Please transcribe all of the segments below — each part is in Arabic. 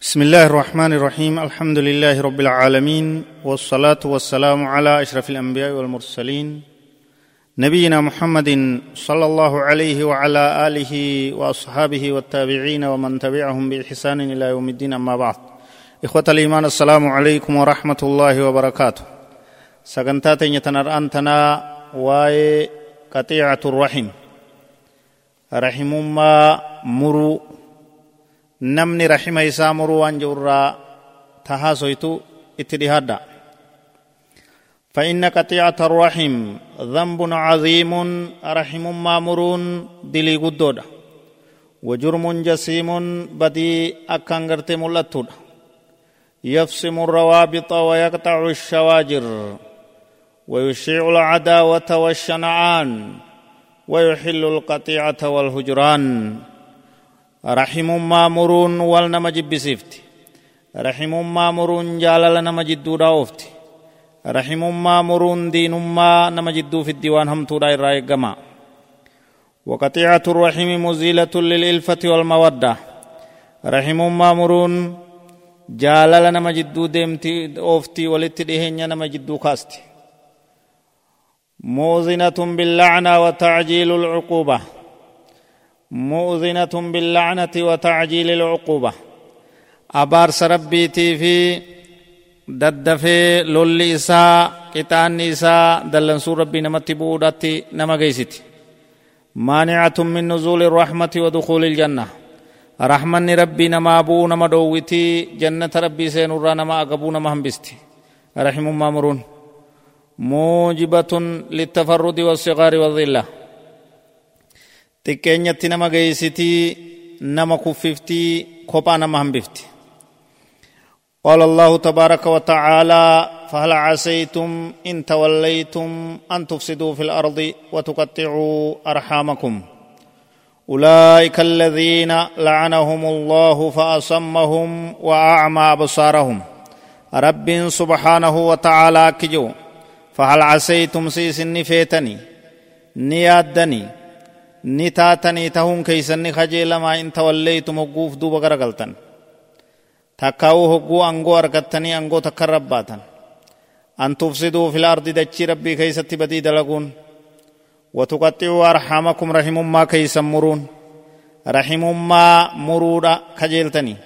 بسم الله الرحمن الرحيم. الحمد لله رب العالمين والصلاة والسلام على أشرف الأنبياء والمرسلين. نبينا محمد صلى الله عليه وعلى آله وأصحابه والتابعين ومن تبعهم بإحسان إلى يوم الدين أما بعد. إخوة الإيمان السلام عليكم ورحمة الله وبركاته. سقنتات يتنرأنتنا واي قطيعة الرحم. رحم ما مروا namni rahima isaa muruu waan jedhurraa tahaasoytu itti dhihaadha فإن قطيعة الرحم ذنب عظيم رحم مامرون دلي قدودا وجرم جسيم بدي أكان قرتي ملتودا يفسم الروابط ويقطع الشواجر ويشيع العداوة والشنعان ويحل القطيعة والهجران raximummaa muruun wal nama jibbisiifti raximummaa muruun jaalala nama jidduudha oofti raximummaa muruun diinummaa nama jidduu fiddi waan hamtuudha irraa eeggamaa وقطيعة الرحم مزيلة للإلفة والمودة رحم مامرون جالل نما جدو ديمتي أوفتي ولتدهن نما جدو كاستي موزنة باللعنة وتعجيل العقوبة مؤذنة باللعنة وتعجيل العقوبة. أبارس ربيتي في ددفي لولي إساء قطان إساء دلنسو ربي نمت بوداتي نما قيستي مانعة من نزول الرحمة ودخول الجنة. رحمن ربي نما أبو نما دوتي جنة ربي سينورا نما أقبو نما همبستي. رحم مامرون موجبة للتفرد والصغار والظلة xiqqeenyatti nama geeysitii nama kuffiftii kophaa nama hambifti قال الله تبارك وتعالى فهل عسيتم إن توليتم أن تفسدوا في الأرض وتقطعوا أرحامكم أولئك الذين لعنهم الله فأصمهم وأعمى أبصارهم رب سبحانه وتعالى كجو فهل عسيتم سيس فيتني نيادني ni taatanii tahuun keeysanni kajeelamaa in tawalleeytum hogguuf duuba garagaltan takkaa'uu hogguu angoo argattanii angoo takka rabbaatan an tufsiduu fil ardi dachii rabbii keeysatti badii dalaguun arxaamakum rahimummaa keeysan muruun rahimummaa muruudha kajeeltanii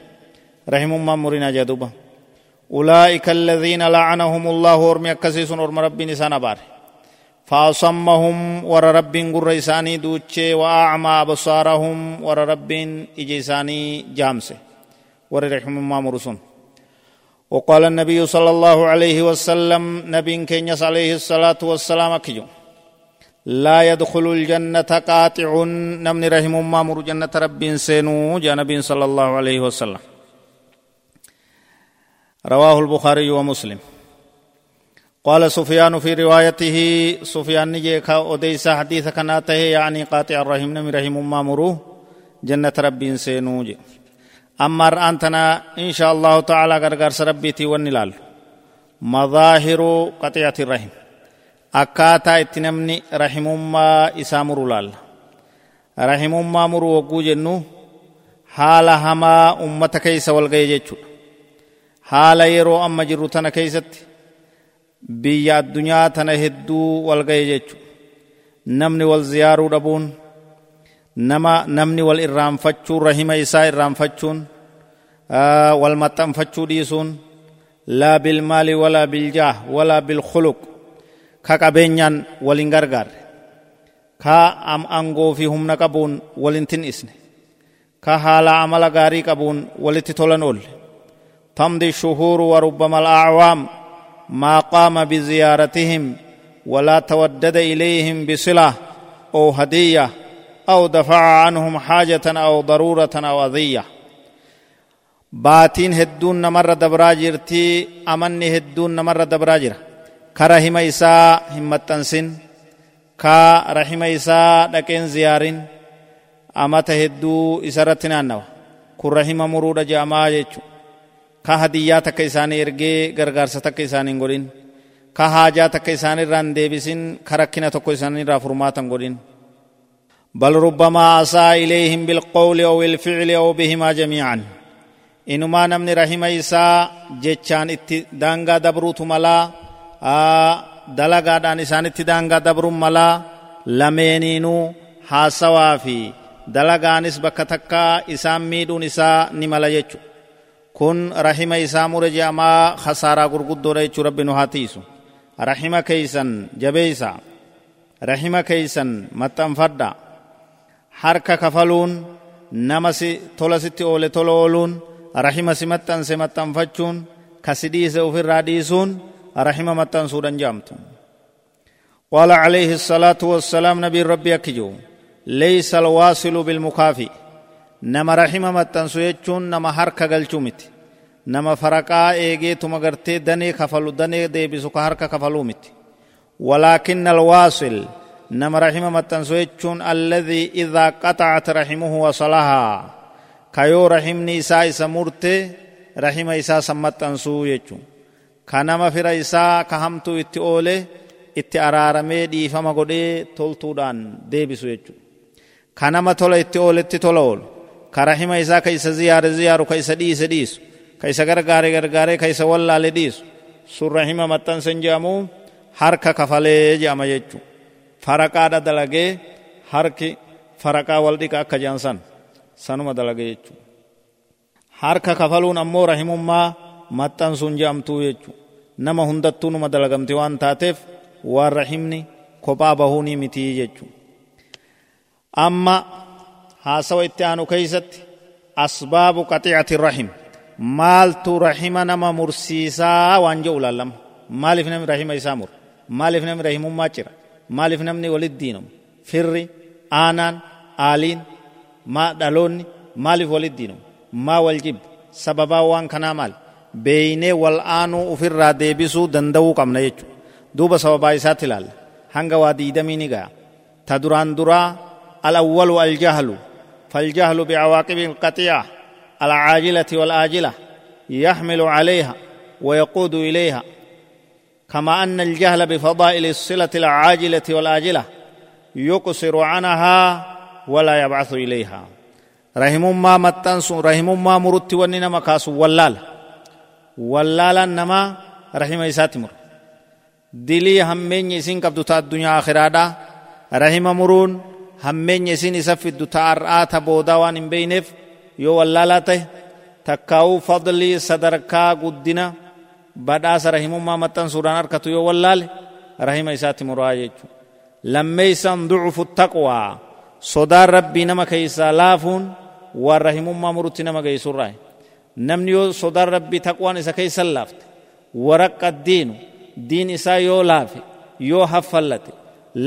rahimummaa murinaa jee duuba ulaa'ika alladhiina la'anahum allaahu ormi akkasiisun orma rabbiin isaan abaare فأصمهم ور رب قر إساني وأعمى أبصارهم ور رب إجيساني جامسه. ور رحم ما مرسون. وقال النبي صلى الله عليه وسلم نبي كينيس عليه الصلاة والسلام أكيو لا يدخل الجنة قاطع نمن رحم ما مر جنة رب سينو جاء نبي صلى الله عليه وسلم. رواه البخاري ومسلم. قال سفيان في روايته سفيان نجيك أديس حديث كناته يعني قاطع الرحم نمي رحم ما مروه جنة ربي سينوج أما أنتنا إن شاء الله تعالى غرغر سربيتي والنلال مظاهر قطيعة الرحم أكاتا اتنمني رحم ما إسامر لال. رحم ما مرو وقو جنو حال هما أمة كيس والغي حال يرو أما جرتنا كيستي biyya addunyaa tana hedduu wal ga'e jechu namni wal ziyaaruu dhabuun nama namni wal irraanfachuun rahima isaa irraanfachuun wal maxxanfachuu dhiisuun laa bilmaali walaa biljaah walaa bilkhuluq ka qabeenyaan walin gargaarre ka angoo fi humna qabuun walintin isne ka haala amala gaarii qabuun walitti tolan oolle tamdi shuhuuru wa rubbama alacwaam ما قام بزيارتهم ولا تودد إليهم بصلة أو هدية أو دفع عنهم حاجة أو ضرورة أو أذية. باتين هدون نمر دبرا جرتي امني هدون نمر دبرا جرا كرحم إساء همتنسن كا رحم إساء لكن زيارين أمت هدو إسرتنا نوا كن رحم مرود جاما جيچو ka hadiyyaa takka isaanii ergee gargaarsa takka isaaniin godhin ka haajaa takka isaanirraan deebisin ka rakkina tokko isaanirraa furmaatan godhin بل ربما أساء إليهم بالقول أو الفعل أو بهما جميعا namni rahima isaa jechaan itti daangaa dabruutu malaa dalagaadhaan isaanitti daangaa dabruun malaa lameeniinuu haasawaa fi dalagaanis bakka takkaa isaan miidhuun isaa ni mala jechu kun rahima isaa mure je'amaa khasaaraa gurguddoodha jechuu rabbi nu haa tiisu rahima keeysan jabeeysa rahima keeysan maxxanfadha harka kafaluun nama si tola sitti oole tola ooluun rahima si maxxanse maxxanfachuun kasi dhiise ofirraa dhiisuun rahima maxxansuudhan jaamtu قال عليه الصلاة والسلام نبي ربي أكجو ليس الواصل بالمكافئ نما رحمة متنسو يجون نما حركة قلچومت نما فرقا ايجي تمغرتي دني كفلو دني دي بسوك حركة كفلو مت ولكن الواصل نما رحمة متنسو يجون الذي إذا قطعت رحمه وصلها كيو رحمني إسا إسا مرتي رحمة إسا سمتنسو يجون كنما فر إسا كهمتو اتئولي itti araaramee dhiifama godhee toltuudhaan deebisu jechuudha. Ka nama tola itti ooletti tola oolu. Ka rahima isaa ka isa ziyaare ziyaaru ka isa dhiise dhiisu. Ka isa gargaare gargaaree ka isa wallaale dhiisu. Sun rahima maxxansan jedhamu harka kafalee jedhama jechuudha. Faraqaadha dalagee harki faraqaa wal akka jedhan san sanuma dalagee jechuudha. Harka kafaluun ammoo rahimummaa maxxansuun jedhamtuu jechuudha. Nama hundattuu numa dalagamti waan taateef waan rahimni kophaa bahuunii mitii jechu amma haasawa itti aanu keeysatti asbaabu qaxiicati rahim maaltu rahima nama mursiisaa waan jedhu laallama maaliif namni rahima isaa mur maaliif namni rahimummaa cira maaliif namni walit diinamu firri aanaan aaliin maa dhaloonni maaliif walit diinamu maa wal jibba sababaa waan kanaa maal beeynee wal aanuu ufirraa deebisuu danda'uu qabna jechuudha دوبا سببا إسات لال هنگا وادي دميني غا تدران درا الأول الجهل فالجهل بعواقب القطيعة العاجلة والآجلة يحمل عليها ويقود إليها. كما أن الجهل بفضائل الصلة العاجلة والآجلة يقصر عنها ولا يبعث إليها. رحم ما متنس رحم ما مرت وننا مكاس ولال ولال نما رحم إساتمر dilii hammeenya isin qabdu ta addunyaa akhiraadha rahima muruun hammeenya isin isa fiddu ta ar'aa ta boodaa waan hin beeyneef yoo wallaalaa ta'e takkaa'uu fadlii sadarkaa guddina badhaasa rahimummaa maxxansuudhaan harkatu yoo wallaale rahima isaatti muraa jechuu lammeeysan ducufu taqwaa sodaan rabbii nama keeysaa laafuun waan rahimummaa murutti nama geeysurraa namni yoo sodaan rabbii taqwaan isa keeysan laafte waraqqa diinu دين إسا يو لافي يو حفلت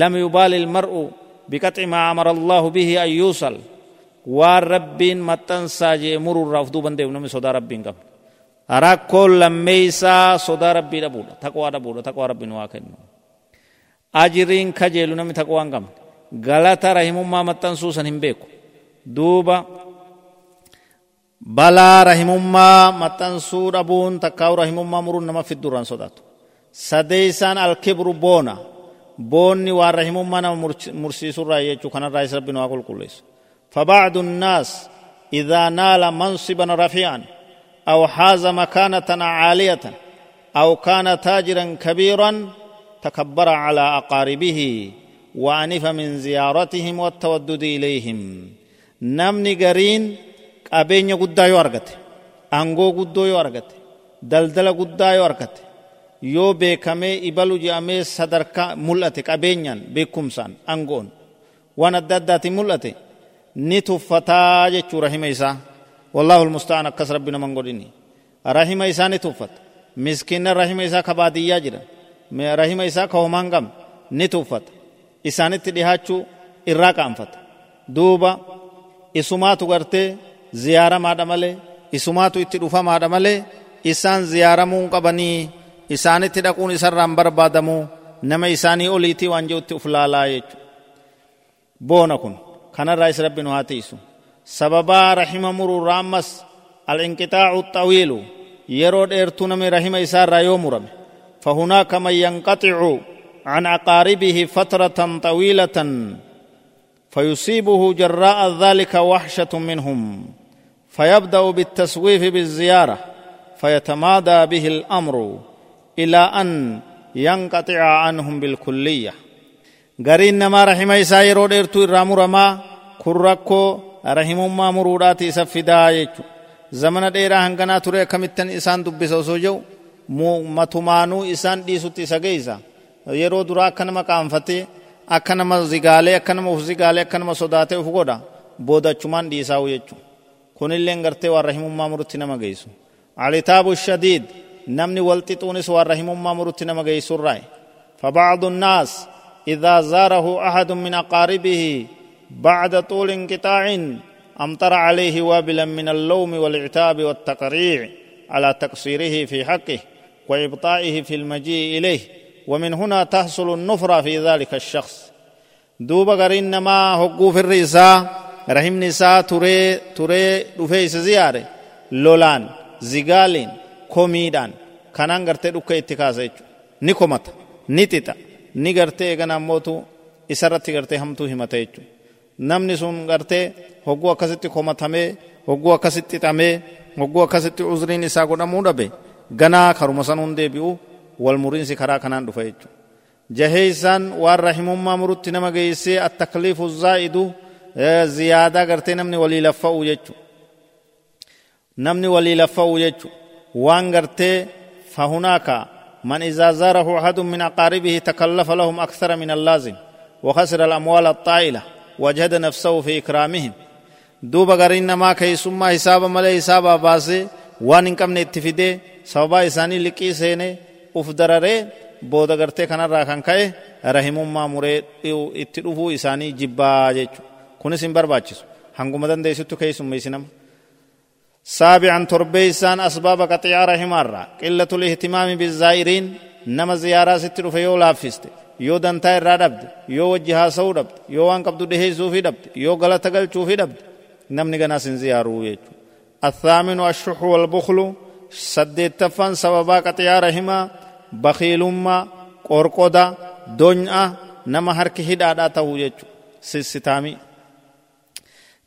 لم يبال المرء بقطع ما أمر الله به أن يوصل. وربين متن ساجي مر الرافض بند ابن من صدر ربين قبل أراك لميسا صدر ربي ربولا تقوى ربولا تقوى ربي نواكن. أجرين كجيل نمي تقوى أنقم غلطة رحم ما متن سوسن هم بيكو. دوبا. بلا رحم ما متن سور أبون تقوى رحم ما مر نما في الدوران صداتو. سديسان الكبر بونا. Boonni waan rahimummaa nama mursiisurraa jechuu kanarraa isa rabbi waa qulqulleessu فبعض الناس إذا نال منصبا رفيعا أو حاز مكانة عالية أو كان تاجرا كبيرا تكبر على أقاربه وأنف من زيارتهم والتودد إليهم نمني قرين قابين قدا يورغت أنغو قدو يورغت دلدل قدا يورغت yoo beekamee ibalu je'amee sadarkaa mul'ate qabeenyaan beekumsaan angoon waan adda addaatiin mul'ate ni tuffataa jechuu rahima isaa wallaahu almusta'an akkas rabbi naman godhini rahima isaa ni tuffata miskiinna rahima isaa ka baadiyyaa jiran rahima isaa ka homaan qabne ni tuffata isaanitti dhihaachuu irraa qaanfata duuba isumaatu gartee ziyaaramaadha malee isumaatu itti dhufamaadha malee isaan ziyaaramuu qabanii isaanitti dhaquun isarraan barbaadamu nama isaanii oliitii waan jehutti uf laalaa jechu boona kun kanarraa is rabbi nu haa tiisu sababaa rahima muruurraa ammas al'inqixaacu xawiilu yeroo dheertuu nami rahima isaarraa yoo murame فهناك من ينقطع عن أقاربه فترة طويلة فيصيبه جراء ذلك وحشة منهم فيبدا بالتسويف بالزياره فيتمادى به الامر الى ان ينقطع عنهم بالكليه غرين نما رحم isaa yeroo dheertuu irraa muramaa kun rakkoo rahimummaa muruudhaati isa fidaa jechu zamana dheeraa hanganaa ture akkamittan isaan dubbisa osoo jedhu matumaanuu isaan dhiisutti isa geeysa yeroo duraa akka nama qaanfatee akka nama zigaalee akka nama uf zigaalee akka nama sodaatee uf godha boodachumaan dhiisaa'u jechuudha kunilleen gartee waan rahimummaa murutti nama geessu alitaabu shadiid Namni walxixuunis waan rahimummaa murutti nama geessurraa فبعض الناس إذا زاره أحد من أقاربه بعد طول انقطاع أمطر عليه وابلا من اللوم والعتاب والتقريع على تقصيره في حقه وإبطائه في المجيء إليه. ومن هنا تحصل النفرة في ذلك الشخص. دوب غرين ما حقوق في الرئيسة isaa turee turee dhufee isa ziyaare lolaan zigaaliin komiidhaan kanaan gartee dhukka itti kaasa jechuudha ni komata ni xixa ni gartee eegan ammootu isarratti gartee hamtuu himata jechuudha namni sun gartee hogguu akkasitti komatamee hogguu akkasitti xixamee hogguu akkasitti uzriin isaa godhamuu dhabe ganaa karuma sanuun deebi'u wal muriinsi karaa kanaan dhufa jechuudha jaheeysaan waan rahimummaa murutti nama geessee attakliifu zaa'idu ziyaadaa gartee namni walii laffa'u jechu namni walii laffa'u jechu waan gartee فهناك من إذا زاره أحد من أقاربه تكلف لهم أكثر من اللازم وخسر الأموال الطائلة وجهد نفسه في إكرامهم دوبا غرين ما كي ثم حساب ملي حساب باسي وان انكم نتفيدي سببا إساني لكي سيني أفدرره بودا غرتي كان راكان كاي رحمهم ما مري اتدفو إساني جبا جيچو kunis hin barbaachisu. Hanguma dandeessittu keessummeessinama سابعا تربيسان أسباب قطيع رحمارا قلة الاهتمام بالزائرين نما زيارة ستر في يو لافست. يو دنتا إرى دبد يو وجها سو دبد يو وان قبضو دهي سوفي دبد يو غلط قل چوفي دبد نمني غنا سن زيارو يجو الثامن والشح والبخل. سد تفن سببا قطيع رحمة. بخيلما قرقودا دنيا. نما هرك هدادا تهو يجو سستامي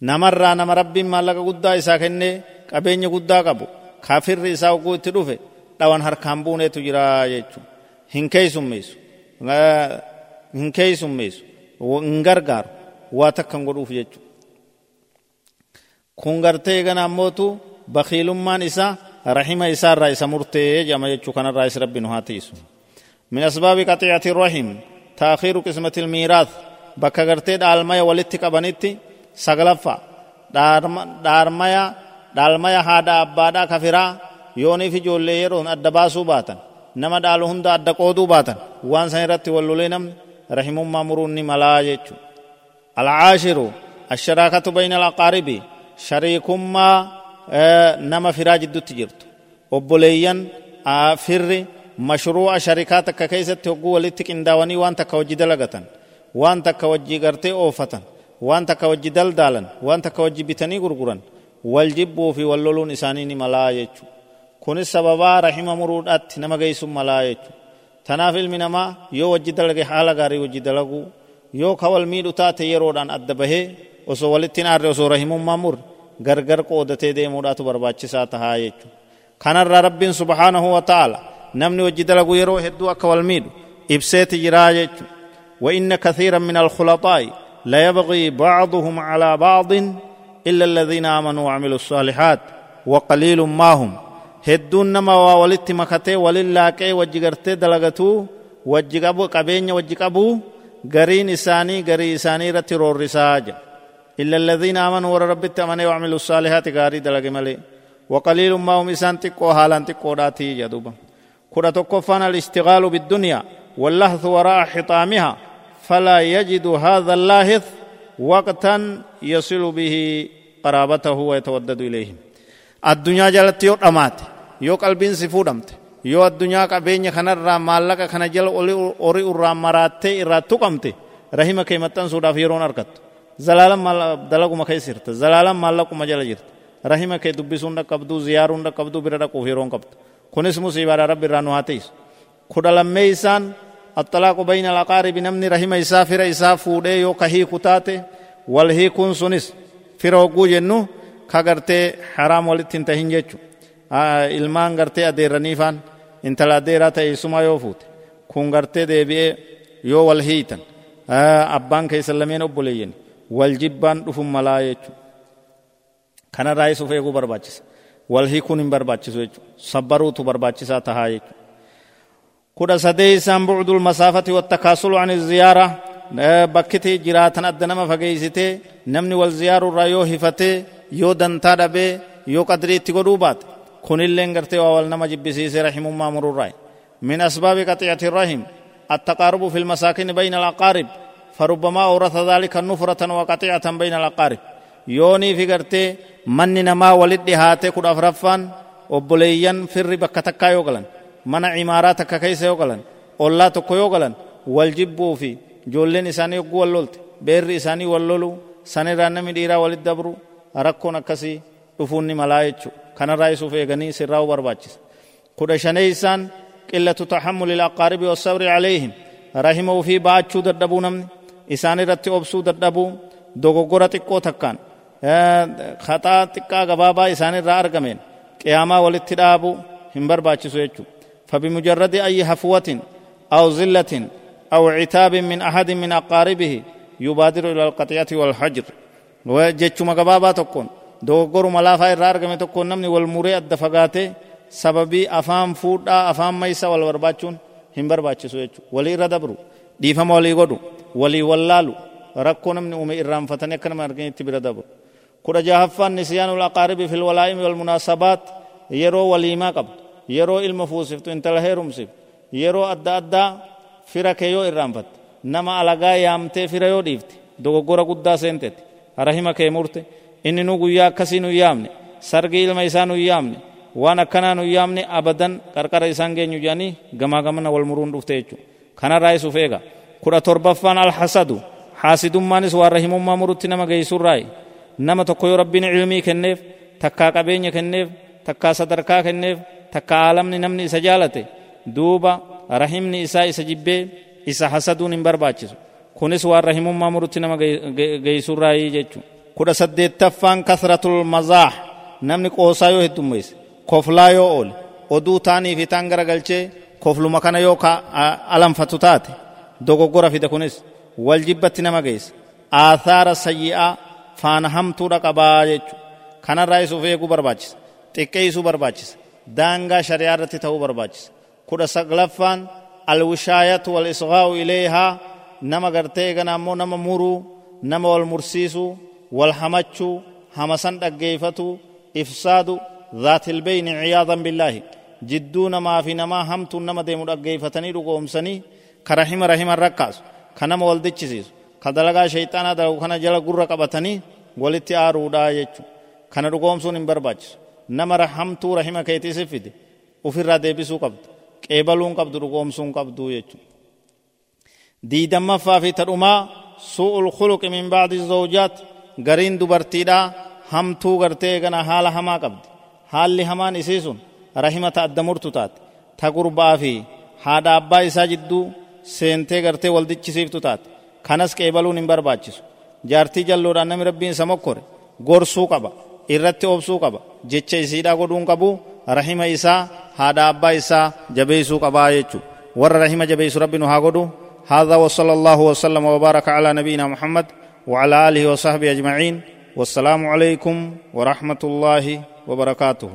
namarraa nama rabbiin maallaqa guddaa isaa kennee qabeenya guddaa qabu kafirri isaa oguu itti dhufe dhawan harkaan buuneetu jira jechuudha hin keeysummeessu. Hin keeysummeessu. Hin gargaaru. Waa takka hin godhuuf jechuudha kun gartee eegana ammootu bakiilummaan isaa rahima isaa irraa isa murtee jedhama jechuu kanarraa is rabbi nu haa tiisu. Min asbaabi qaxiicati rahim taakhiiru qismati ilmiiraas bakka gartee dhaalmaya walitti qabanitti saglaffaa dhaarmaya dhaalmaya haadha abbaadhaa kafiraa yooniif ijoollee yeroon adda baasuu baatan nama dhaalu hunda adda qooduu baatan waan san irratti wallolee namni rahimummaa muruun ni malaa jechu alcaashiru asharaakatu bayna alaqaaribi shariikummaa nama firaa jiddutti jirtu. Obboleeyyan firri mashruu'a sharikaa takka keessatti hogguu walitti qindaawanii waan takka hojii dalagatan waan takka wajjii gartee oofatan waan takka wajji daldaalan waan takka wajji bitanii gurguran wal jibbuu fi wal loluun isaanii ni malaa jechu kunis sababaa rahima muruudhaatti nama geessun malaa jechu tanaaf ilmi namaa yoo wajji dalage haala gaarii wajji dalaguu yoo ka wal miidhu taate yeroodhaan adda bahee osoo walittiin aarre osoo rahimummaa murre gargar qoodatee deemuudhaatu barbaachisaa tahaa jechu kanarraa rabbiin subhaanahu wa ta'ala namni wajji dalagu yeroo hedduu akka wal miidhu ibseeti jiraa jechu وإن كثيرا من الخلطاء لا يبغي بعضهم على بعض إلا الذين آمنوا وعملوا الصالحات وقليل ما هم. هدون نما وولت مكتة ولله كي وجغرت دلغتو وجغبو قبين وجغبو غرين إساني غري إساني رتر الرساج إلا الذين آمنوا ورب التمنى وعملوا الصالحات غاري دلغ ملي وقليل ما هم إسان تقو حالان تقو جدوبا كرة كفان الاستغال بالدنيا واللهث وراء حطامها فلا يجد هذا اللهث وقتا يصل به قرابته ويتودد إليهم الدنيا جلت يو أمات. يو قلبين سفودمت يو الدنيا قبين خنر مالك خنا جل أوري أورا مرات إرا تقمت رحمة كيمتن سودا فيرون أركت. زلالا مال دلقو مكيسرت زلالا مالك مجل جرت رحمة كي دبسون قبدو زيارون قبدو بردا كوفيرون قبد كنس مصيبة رب رانو هاتيس. ميسان الطلاق بين الأقارب نمني رحمة إسا فر إسا فودي يو كهي كتاتي والهي كن سنس فر وقو جنو walitti hin tahin jechu ilmaan gartee adeerraniifaan intala adeeraa ta'e eessumaa yoo fuute kun gartee deebi'ee yoo wal hiitan abbaan keessa lameen obboleeyyan wal jibbaan dhufun malaa jechu kanarraa isuuf eeguu barbaachisa wal hiikuun hin barbaachisu jechu sabbaruutu barbaachisaa tahaa jechu kudha masaafati wattakaasulu an ziyaara bakkitii jiraatan adda nama fageeysitee namni wal ziyaarurraa yoo hifatee yoo dantaa dhabee yoo qadrii itti godhuu baate kunilleen gartee waa wal nama jibbisiise rahimummaa mururraa من أسباب قطيعة الرحم التقارب في المساكن بين الأقارب فربما أورث ذلك نفرة وقطيعة بين الأقارب يوني في قرتي من نما ولد هاتي كد أفرفان obboleeyyan firri bakka takkaa mana imaaraa takka keessa yoo galan ollaa tokko yoo galan wal jibbuu fi ijoolleen isaanii yogguu wal lolte beerri isaanii wal lolu sanirraa namni dhiiraa walit dabru rakkoon akkasii dhufuun ni malaa jechuu kanarraa isuuf eeganii sirraa'uu barbaachisa kudha shaneeysaan qillatu taxammuli ilaqaaribi wassabri calayhim rahima ufii baachuu dadhabuu namni isaan obsuu dadhabuu dogoggora xiqqoo takkaan kaxaa xiqqaa gabaabaa isaan argameen qiyaamaa walitti dhaabu hin barbaachisu jechuu فبمجرد أي هفوة أو زلة أو عتاب من أحد من أقاربه يبادر إلى القطيعة والحجر وجتشما قبابا تكون irraa argame tokko namni wal muree adda fagaatee sababii afaan fuudhaa afaan maysa wal barbaachuun hin barbaachisu jechuudha walii irra dabru dhiifama walii godhu walii wallaalu rakkoo namni uume irraanfatanii akka nama arganitti bira dabru kudha jahaffaan nisyaanul aqaaribi fil walaa'imi wal munaasabaat yeroo waliimaa qabdu yeroo ilma fuusiftu intala heerumsiftu yeroo adda addaa fira kee yoo irraanfatte nama alagaa yaamtee fira yoo dhiifte dogoggora guddaa seentetti rahima kee murte inni nu guyyaa akkasii nu yaamne sargi ilma isaa nu yaamne waan akkanaa nu yaamne abadan qarqara isaan geenyu jedhanii gamaa gamana wal muruun dhufte jechuudha kanarraa isuuf eega kudha torbaffaan alhasadu haasidummaanis waan rahimummaa murutti nama geessurraayi nama tokko yoo rabbiin ilmii kenneef takkaa qabeenya kenneef takkaa sadarkaa kenneef takkaa aalamni namni isa jaalate duuba rahimni isaa isa jibbee isa hasaduun hin barbaachisu kunis waan rahimummaa murutti nama geessurraayi jechuudha kudha saddeettaffaan kasratul mazaax namni qoosaa yoo heddummeesse koflaa yoo oole oduu taanii fi taan garagalchee kofluma kana yoo alanfatu taate dogoggora fida kunis wal jibbatti nama geessa aathaara sayyi'aa faana hamtuudha qabaa jechu kanarraa isuuf eeguu barbaachisa xiqqeessuu barbaachisa daangaa shari'aa irratti ta'uu barbaachisa kudha saglaffaan alwishaayatu wal isgaa'u ileehaa nama gartee eegana ammoo nama muruu nama wal mursiisuu wal hamachuu hamasan dhaggeeffatu ifsaadu ذات البين عياذا بالله جدو نما في نما همتو نما ديمو dhaggeeffatanii dhugoomsanii ka rahima rahima rakkaas ka nama wal dichisiisu ka dalagaa shayxaanaa dalagu kana jala gurra qabatanii walitti aaruudha jechu kana dhugoomsuun hin barbaachisu nama rahamtuu rahima keetii si fide ufirraa deebisuu qabdu qeebaluun qabdu dhugoomsuun qabdu jechu diidammaffaa fi tadhumaa su'ul khuluqi min ba'di zawjaat gariin dubartiidhaa hamtuu gartee gana haala hamaa qabdi haalli hamaan isii sun rahimata adda murtu taate ta gurbaa fi haadha abbaa isaa jidduu seentee gartee wal dichisiiftu taate kanas qeebaluun hin barbaachisu jaartii jalloodhaan namni rabbiin isa mokkore gorsuu qaba irratti obsuu qaba jecha isiidhaa godhuun qabu rahima isaa haadha abbaa isaa jabeessuu qabaa jechuu warra rahima jabeessu rabbi nu haa godhu هذا وصلى الله وسلم وبارك على نبينا محمد وعلى اله وصحبه اجمعين والسلام عليكم ورحمه الله وبركاته